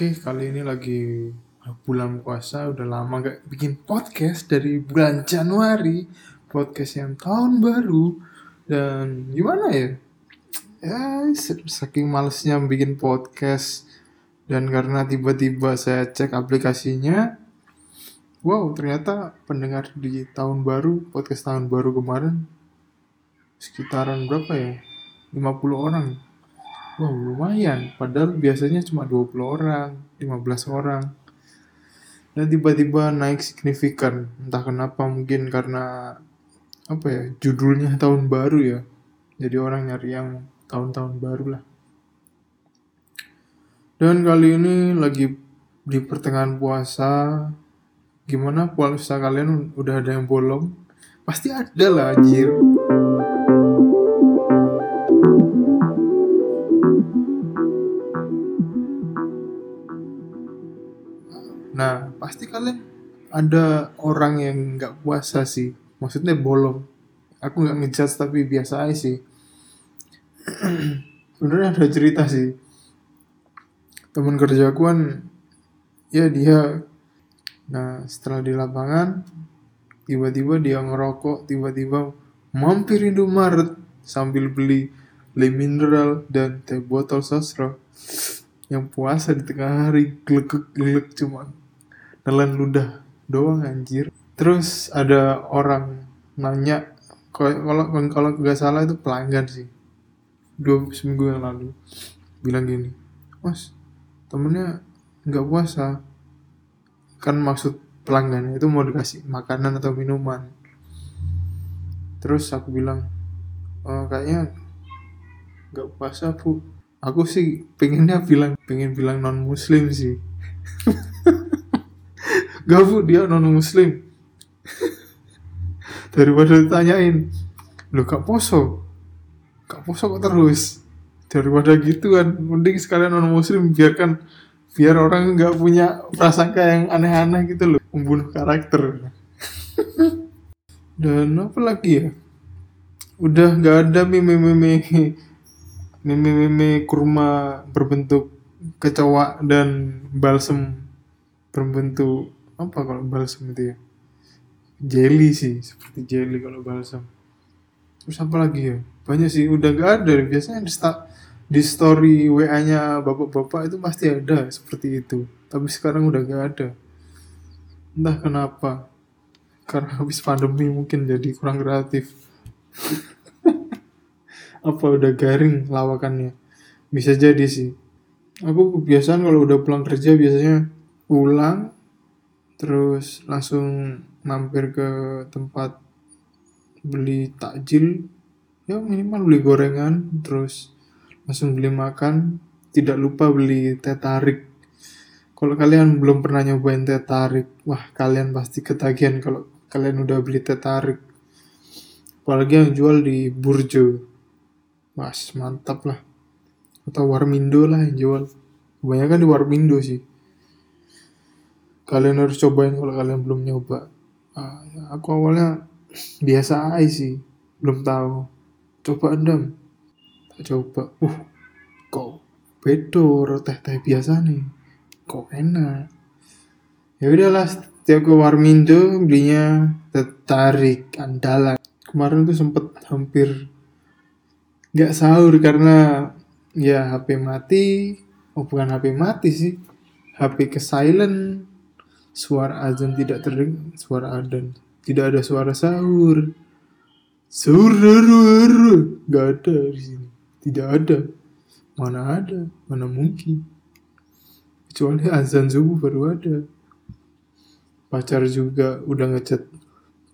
Oke, kali ini lagi bulan puasa, udah lama gak bikin podcast dari bulan Januari. Podcast yang tahun baru. Dan gimana ya? Ya, saking malesnya bikin podcast. Dan karena tiba-tiba saya cek aplikasinya, wow, ternyata pendengar di tahun baru, podcast tahun baru kemarin, sekitaran berapa ya? 50 orang Wow, lumayan. Padahal biasanya cuma 20 orang, 15 orang. Dan tiba-tiba naik signifikan. Entah kenapa mungkin karena apa ya, judulnya tahun baru ya. Jadi orang nyari yang tahun-tahun baru lah. Dan kali ini lagi di pertengahan puasa. Gimana puasa kalian udah ada yang bolong? Pasti ada lah anjir. Pasti kalian ada orang yang nggak puasa sih. Maksudnya bolong. Aku nggak ngejudge tapi biasa aja sih. Sebenarnya ada cerita sih. Temen kerjaku kan, ya dia, nah setelah di lapangan, tiba-tiba dia ngerokok, tiba-tiba mampir Indomaret sambil beli le mineral dan teh botol sosro yang puasa di tengah hari gelek gelek cuma nelan ludah doang anjir. Terus ada orang nanya kalau kalau nggak salah itu pelanggan sih. Dua seminggu yang lalu. Bilang gini mas temennya nggak puasa. Kan maksud pelanggan itu mau dikasih makanan atau minuman. Terus aku bilang e, kayaknya nggak puasa bu. Aku sih pengennya bilang pengen bilang non muslim sih Gak bu, dia non muslim. Daripada ditanyain, lu gak poso? Gak poso kok terus? Daripada gitu kan, mending sekalian non muslim biarkan biar orang nggak punya prasangka yang aneh-aneh gitu loh, membunuh karakter. Dan apa lagi ya? Udah nggak ada meme-meme meme-meme kurma berbentuk kecoa dan balsem berbentuk apa kalau balsam itu ya? Jelly sih seperti jelly kalau balsam. Terus apa lagi ya? Banyak sih udah gak ada. Biasanya di, di story wa nya bapak-bapak itu pasti ada seperti itu. Tapi sekarang udah gak ada. Entah kenapa. Karena habis pandemi mungkin jadi kurang kreatif. Apa udah garing lawakannya? Bisa jadi sih. Aku kebiasaan kalau udah pulang kerja biasanya pulang terus langsung mampir ke tempat beli takjil. Ya minimal beli gorengan terus langsung beli makan. Tidak lupa beli teh tarik. Kalau kalian belum pernah nyobain teh tarik wah kalian pasti ketagihan kalau kalian udah beli teh tarik. Apalagi yang jual di Burjo. Wah mantap lah. Atau Warmindo lah yang jual. Kebanyakan di Warmindo sih kalian harus cobain kalau kalian belum nyoba. Ya, aku awalnya biasa aja sih belum tahu. Coba endam tak coba. Uh kok bedo teh teh biasa nih. Kok enak. Ya udahlah setiap ke Warmindo belinya tertarik andalan. Kemarin tuh sempet hampir nggak sahur karena ya HP mati. Oh bukan HP mati sih. HP ke silent suara azan tidak terdengar. Suara adzan tidak ada suara sahur. Sahur nggak ada di sini. Tidak ada. Mana ada? Mana mungkin? Kecuali azan subuh baru ada. Pacar juga udah ngechat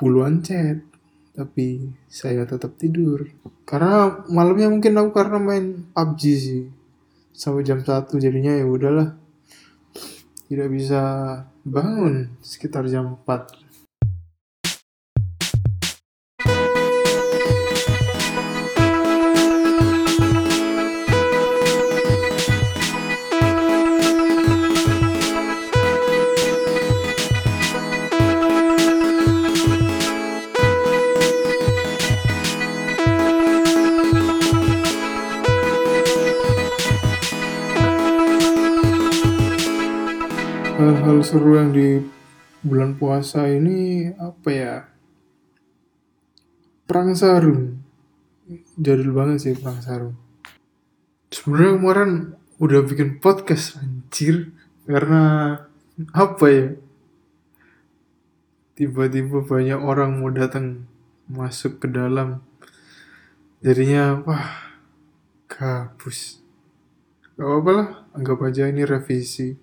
puluhan chat tapi saya tetap tidur. Karena malamnya mungkin aku karena main PUBG sih. Sampai jam satu jadinya ya udahlah tidak bisa bangun sekitar jam 4 puasa ini apa ya? Perang sarung. Jadul banget sih perang sarung. Sebenarnya kemarin udah bikin podcast anjir. Karena apa ya? Tiba-tiba banyak orang mau datang masuk ke dalam. Jadinya wah kabus gak apa-apa lah anggap aja ini revisi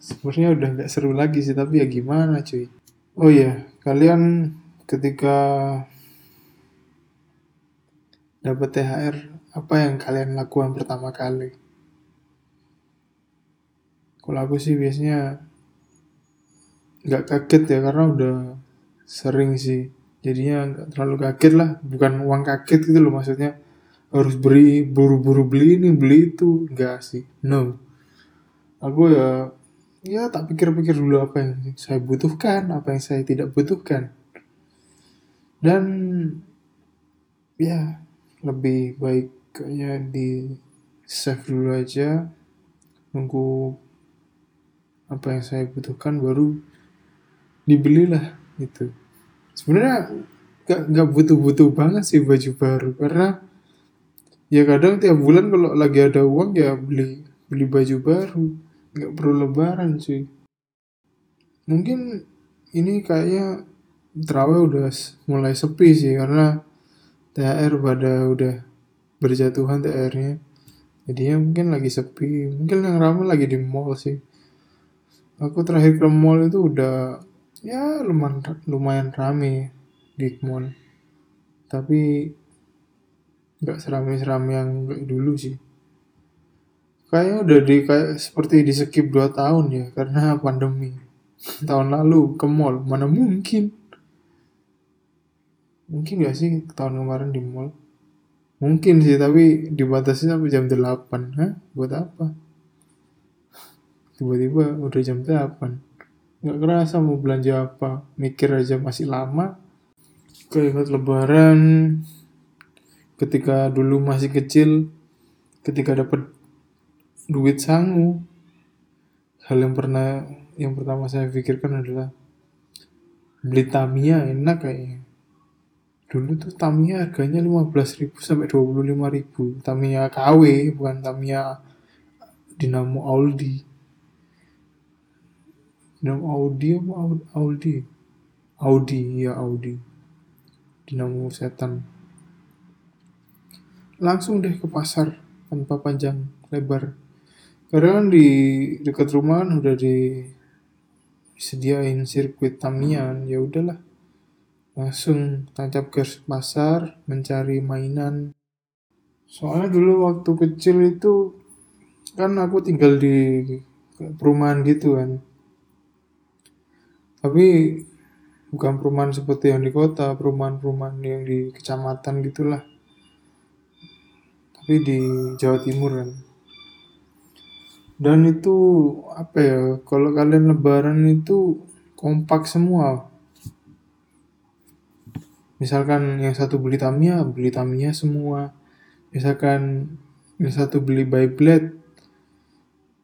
sebenarnya udah nggak seru lagi sih tapi ya gimana cuy? Oh ya kalian ketika dapat THR apa yang kalian lakukan pertama kali? Kalau aku sih biasanya nggak kaget ya karena udah sering sih. Jadinya nggak terlalu kaget lah bukan uang kaget gitu loh maksudnya harus beri buru-buru beli ini beli itu. Enggak sih no. Aku ya ya tak pikir-pikir dulu apa yang saya butuhkan, apa yang saya tidak butuhkan. Dan ya lebih baik kayaknya di save dulu aja, nunggu apa yang saya butuhkan baru dibelilah itu. Sebenarnya gak, gak butuh-butuh banget sih baju baru karena ya kadang tiap bulan kalau lagi ada uang ya beli beli baju baru nggak perlu lebaran cuy. Mungkin ini kayaknya terawih udah mulai sepi sih karena THR pada udah berjatuhan THR-nya jadinya mungkin lagi sepi. Mungkin yang ramai lagi di mall sih. Aku terakhir ke mall itu udah ya lumayan lumayan rame di mall. Tapi nggak seramai-seramai yang dulu sih kayaknya udah di kayak seperti di skip 2 tahun ya karena pandemi. Tahun lalu ke mall mana mungkin? Mungkin gak sih tahun kemarin di mall? Mungkin sih tapi dibatasi sampai jam 8 Hah? buat apa? Tiba-tiba udah jam 8 nggak kerasa mau belanja apa. Mikir aja masih lama. Keinget lebaran. Ketika dulu masih kecil ketika dapat duit sangu. Hal yang pernah yang pertama saya pikirkan adalah beli Tamiya enak kayaknya. Dulu tuh Tamiya harganya 15.000 sampai 25.000 Tamiya KW bukan Tamiya Dinamo Audi. Dinamo Audi apa Audi? Audi. Ya Audi. Dinamo setan. Langsung deh ke pasar tanpa panjang lebar karena kan di dekat rumah udah disediain sirkuit Tamian, ya udahlah. Langsung tancap ke pasar, mencari mainan. Soalnya dulu waktu kecil itu kan aku tinggal di perumahan gitu kan. Tapi bukan perumahan seperti yang di kota, perumahan-perumahan yang di kecamatan gitulah. Tapi di Jawa Timur kan dan itu apa ya kalau kalian lebaran itu kompak semua. Misalkan yang satu beli Tamiya beli Tamiya semua. Misalkan yang satu beli Beyblade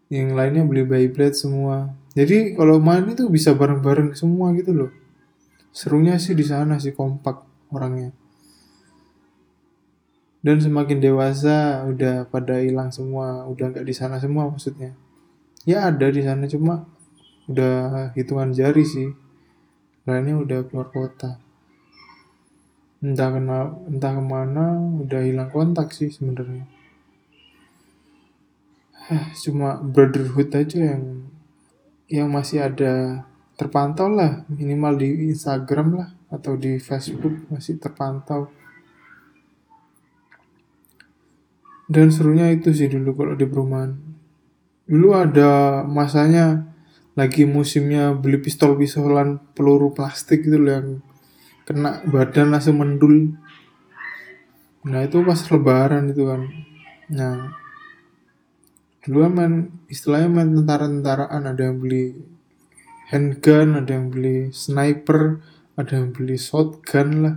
yang lainnya beli Beyblade semua. Jadi kalau main itu bisa bareng-bareng semua gitu loh. Serunya sih di sana sih kompak orangnya dan semakin dewasa udah pada hilang semua udah nggak di sana semua maksudnya. Ya ada di sana cuma udah hitungan jari sih. Lainnya udah keluar kota. Entah kena entah ke mana udah hilang kontak sih sebenarnya. Cuma brotherhood aja yang yang masih ada. Terpantau lah minimal di Instagram lah atau di Facebook masih terpantau dan serunya itu sih dulu kalau di perumahan. Dulu ada masanya lagi musimnya beli pistol-pistolan peluru plastik loh yang kena badan langsung mendul. Nah itu pas lebaran itu kan. Nah dulu main istilahnya main tentara-tentaraan. Ada yang beli handgun ada yang beli sniper ada yang beli shotgun lah.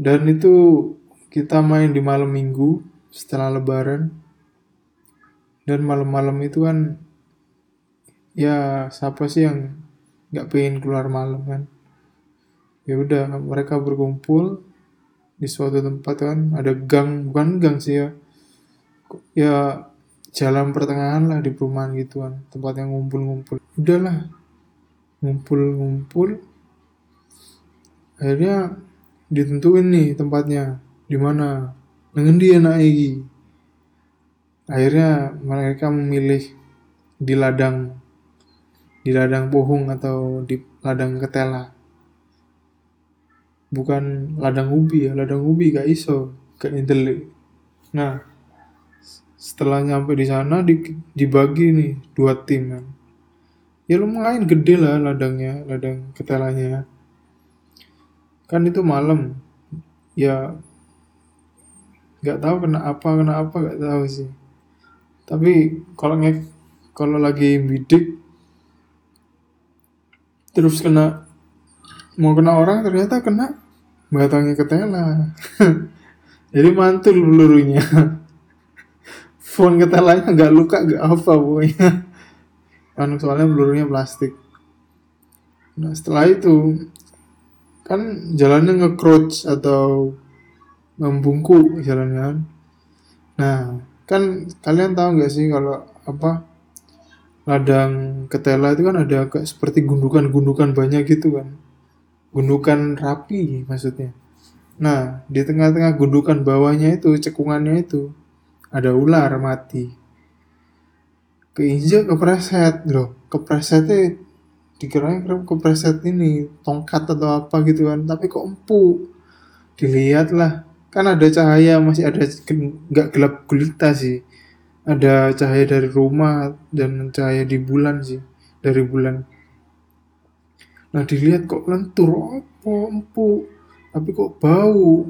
Dan itu kita main di malam minggu setelah lebaran. Dan malam-malam itu kan ya siapa sih yang nggak pengen keluar malam kan? Ya udah mereka berkumpul di suatu tempat kan? Ada gang bukan gang sih ya. Ya jalan pertengahan lah di perumahan gituan tempat yang ngumpul-ngumpul. Udahlah ngumpul-ngumpul. Akhirnya ditentuin nih tempatnya di mana? Dengan dia naik akhirnya mereka memilih di ladang di ladang pohong atau di ladang ketela. Bukan ladang ubi ya ladang ubi gak iso gak intelek nah setelah nyampe di sana di, dibagi nih dua tim kan. Ya lumayan gede lah ladangnya ladang ketelanya. Kan itu malam. Ya nggak tahu kena apa kena apa nggak tahu sih. Tapi kalau nge kalau lagi bidik terus kena mau kena orang ternyata kena batangnya ketela jadi mantul pelurunya. Phone ketelanya nggak luka nggak apa pokoknya. Kan soalnya pelurunya plastik. Nah setelah itu kan jalannya nge-crouch atau membungkuk jalannya kan. Nah kan kalian tahu nggak sih kalau apa ladang ketela itu kan ada kayak seperti gundukan-gundukan banyak gitu kan. Gundukan rapi maksudnya. Nah di tengah-tengah gundukan bawahnya itu cekungannya itu ada ular mati. Keinjak kepreset. Loh kepresetnya dikirain kepreset ini tongkat atau apa gitu kan. Tapi kok empuk. Dilihat lah kan ada cahaya masih ada nggak gelap gulita sih. Ada cahaya dari rumah dan cahaya di bulan sih dari bulan. Nah dilihat kok lentur apa empuk. Tapi kok bau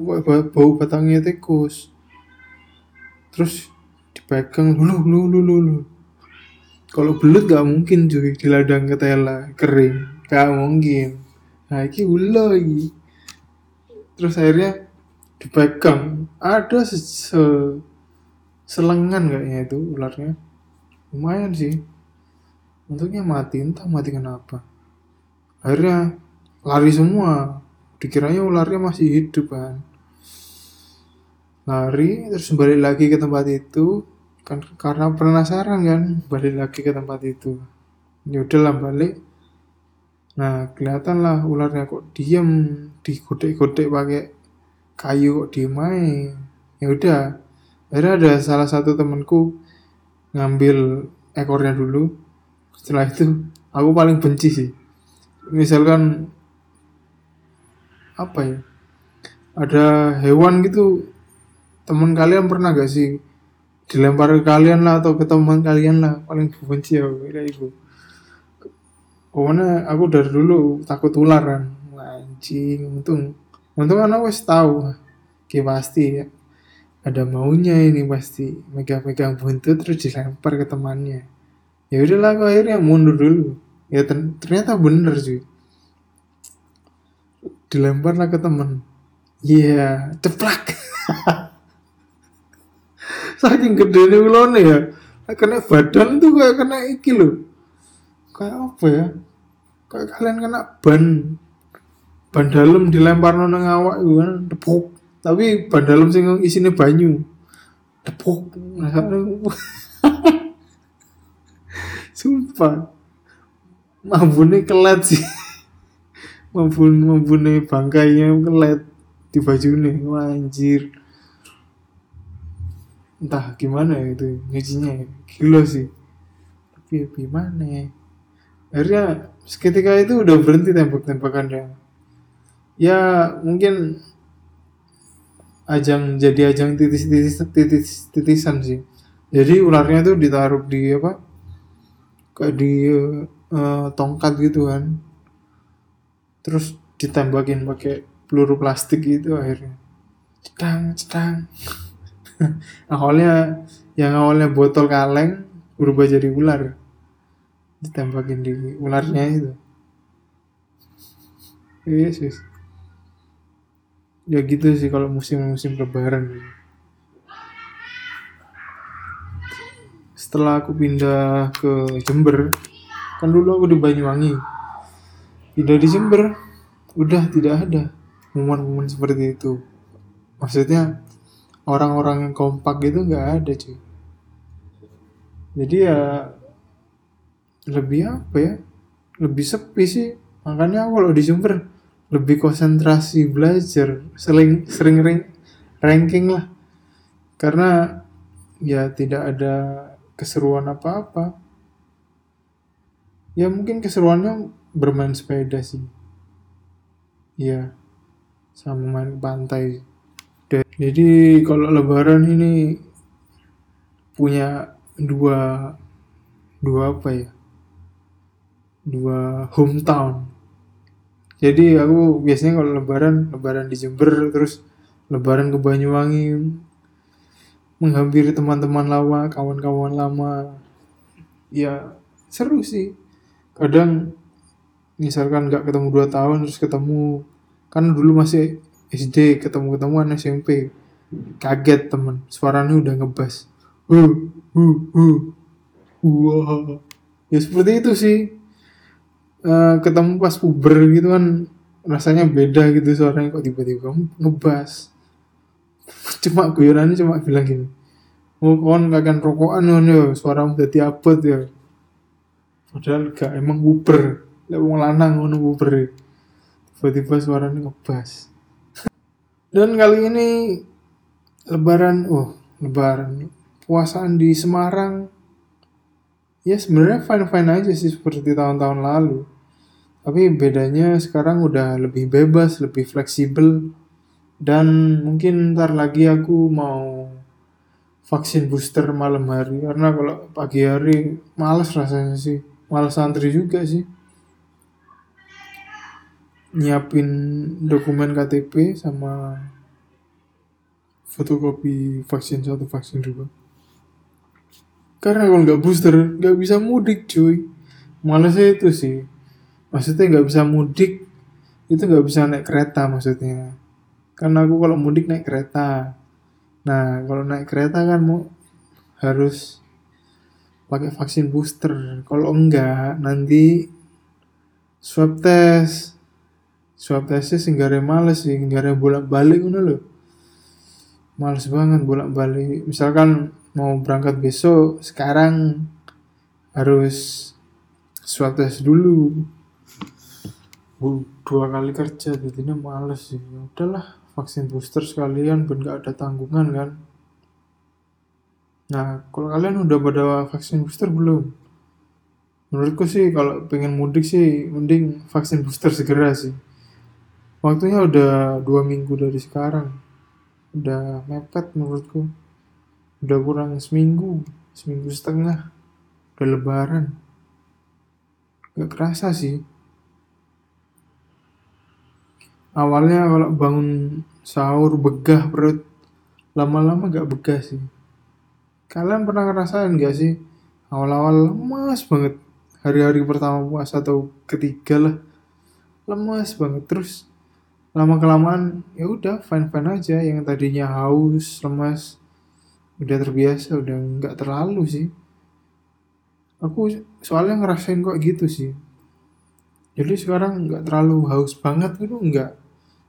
bau batangnya tikus. Terus dipegang lulu lulu lulu kalau belut gak mungkin juga di ladang ketela kering. Gak mungkin. Nah ini ulai terus akhirnya dipegang ada se, se selengan kayaknya itu ularnya. Lumayan sih. Untuknya mati entah mati kenapa. Akhirnya lari semua. Dikiranya ularnya masih hidup kan. Lari terus balik lagi ke tempat itu kan karena penasaran kan. Balik lagi ke tempat itu. Ya udahlah balik. Nah kelihatan lah ularnya kok diem digodek-godek pakai kayu diem aja ya udah. Akhirnya ada salah satu temanku ngambil ekornya dulu. Setelah itu aku paling benci sih. Misalkan apa ya? Ada hewan gitu. Teman kalian pernah gak sih dilempar ke kalian lah atau ke teman kalian lah? Paling benci ya kayak itu pokoknya aku dari dulu takut ular kan. Anjing untung untung kan aku tahu kayak pasti ya ada maunya ini pasti megang-megang buntut terus dilempar ke temannya. Ya udahlah aku akhirnya mundur dulu. Ya ternyata bener cuy dilemparlah ke temen. Iya yeah, ceplak. Saking gede nih ulone ya. Kena badan tuh kayak kena iki loh kayak apa ya? Kayak kalian kena ban ban dalam dilempar nang awak itu kan tepuk. Tapi ban dalam sing isinya banyu tepuk. Sumpah. Mambune kelet sih. Mampun mampune bangkainya kelet di baju nih anjir. Entah gimana ya itu nyucinya gila sih. Tapi gimana ya. Akhirnya seketika itu udah berhenti tembak-tembakannya ya mungkin ajang jadi ajang titis titis titis titisan sih. Jadi ularnya tuh ditaruh di apa? Kayak di uh, tongkat gitu kan. Terus ditembakin pakai peluru plastik gitu akhirnya. Cetang cetang. Awalnya yang awalnya botol kaleng berubah jadi ular. Ditembakin di ularnya itu. Yes, yes ya gitu sih kalau musim-musim lebaran. Setelah aku pindah ke Jember kan dulu aku di Banyuwangi. Pindah di Jember udah tidak ada momen-momen seperti itu. Maksudnya orang-orang yang kompak gitu nggak ada cuy. Jadi ya lebih apa ya? Lebih sepi sih. Makanya aku kalau di Jember lebih konsentrasi belajar sering sering ring, ranking lah. Karena ya tidak ada keseruan apa-apa. Ya mungkin keseruannya bermain sepeda sih. Ya sama main pantai. Jadi kalau lebaran ini punya dua dua apa ya? Dua hometown jadi aku biasanya kalau lebaran lebaran di Jember terus lebaran ke Banyuwangi menghampiri teman-teman lama kawan-kawan lama. Ya seru sih. Kadang misalkan nggak ketemu dua tahun terus ketemu kan dulu masih SD ketemu ketemuan SMP kaget temen suaranya udah ngebas. Uh uh uh wah. Ya seperti itu sih uh, ketemu pas puber gitu kan rasanya beda gitu suaranya kok tiba-tiba ngebas. Cuma guyonannya cuma bilang gini oh kon akan rokokan ya suara udah tiapet ya. Padahal gak emang puber. Lek wong lanang ngono puber. Tiba-tiba suaranya ngebas. Dan kali ini lebaran oh lebaran puasaan di Semarang. Ya sebenarnya fine fine aja sih seperti tahun-tahun lalu tapi bedanya sekarang udah lebih bebas lebih fleksibel. Dan mungkin ntar lagi aku mau vaksin booster malam hari. Karena kalau pagi hari males rasanya sih. Males santri juga sih. Nyiapin dokumen KTP sama fotokopi vaksin satu vaksin dua karena kalau nggak booster nggak bisa mudik cuy. Malesnya itu sih maksudnya nggak bisa mudik itu nggak bisa naik kereta maksudnya. Karena aku kalau mudik naik kereta. Nah kalau naik kereta kan mau harus pakai vaksin booster. Kalau enggak nanti swab test. Swab testnya singgare males sih singgare bolak balik ngono loh males banget bolak balik misalkan mau berangkat besok sekarang harus swab test dulu dua kali kerja jadinya males sih. Ya udahlah vaksin booster sekalian ben gak ada tanggungan kan? Nah kalau kalian udah pada vaksin booster belum? Menurutku sih kalau pengen mudik sih mending vaksin booster segera sih. Waktunya udah dua minggu dari sekarang. Udah mepet menurutku. Udah kurang seminggu seminggu setengah. Udah lebaran. Gak kerasa sih awalnya kalau bangun sahur begah perut lama-lama gak begah sih. Kalian pernah ngerasain gak sih? Awal-awal lemas banget. Hari-hari pertama puasa atau ketiga lah. Lemas banget. Terus lama kelamaan ya udah fine fine aja. Yang tadinya haus lemas udah terbiasa udah nggak terlalu sih. Aku soalnya ngerasain kok gitu sih. Jadi sekarang nggak terlalu haus banget gitu nggak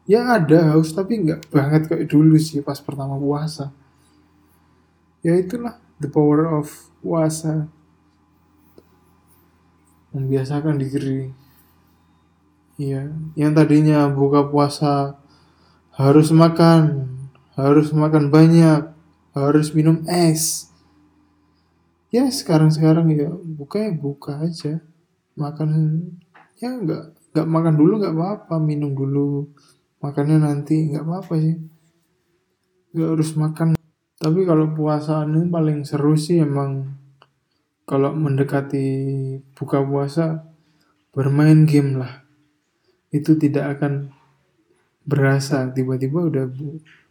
ya ada haus tapi nggak banget kayak dulu sih pas pertama puasa. Ya itulah the power of puasa. Membiasakan diri. Iya yang tadinya buka puasa harus makan harus makan banyak harus minum es. Ya sekarang sekarang ya buka ya buka aja. Makan ya nggak nggak makan dulu nggak apa-apa minum dulu makannya nanti nggak apa-apa sih. Nggak harus makan. Tapi kalau puasa ini paling seru sih emang kalau mendekati buka puasa bermain game lah. Itu tidak akan berasa tiba-tiba udah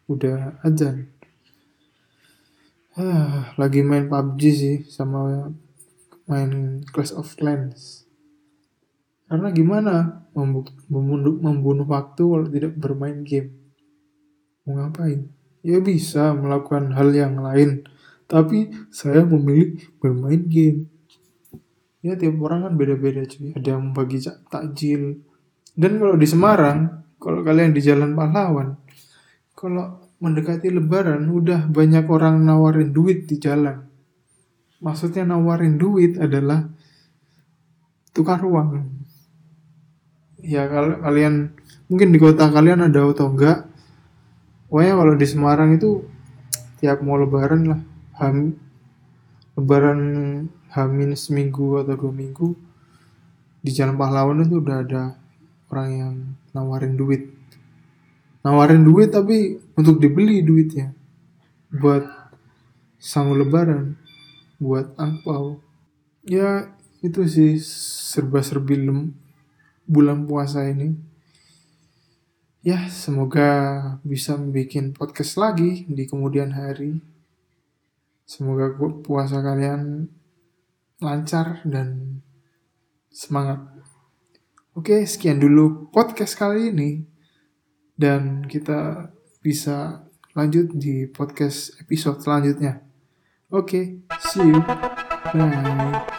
udah aja ah, lagi main PUBG sih sama main Clash of Clans karena gimana membunuh, membunuh waktu kalau tidak bermain game? Mau ngapain? Ya bisa melakukan hal yang lain, tapi saya memilih bermain game. ya tiap orang kan beda-beda cuy ada yang bagi takjil dan kalau di Semarang kalau kalian di Jalan Pahlawan kalau mendekati Lebaran udah banyak orang nawarin duit di jalan maksudnya nawarin duit adalah tukar uang ya kalau kalian mungkin di kota kalian ada atau enggak pokoknya kalau di Semarang itu tiap mau lebaran lah ham lebaran hamin seminggu atau dua minggu di jalan pahlawan itu udah ada orang yang nawarin duit. Nawarin duit tapi untuk dibeli duitnya buat sanggup lebaran buat angpau ya itu sih serba-serbi bulan puasa ini ya semoga bisa bikin podcast lagi di kemudian hari semoga puasa kalian lancar dan semangat. Oke, sekian dulu podcast kali ini. Dan kita bisa lanjut di podcast episode selanjutnya. Oke, see you. Bye.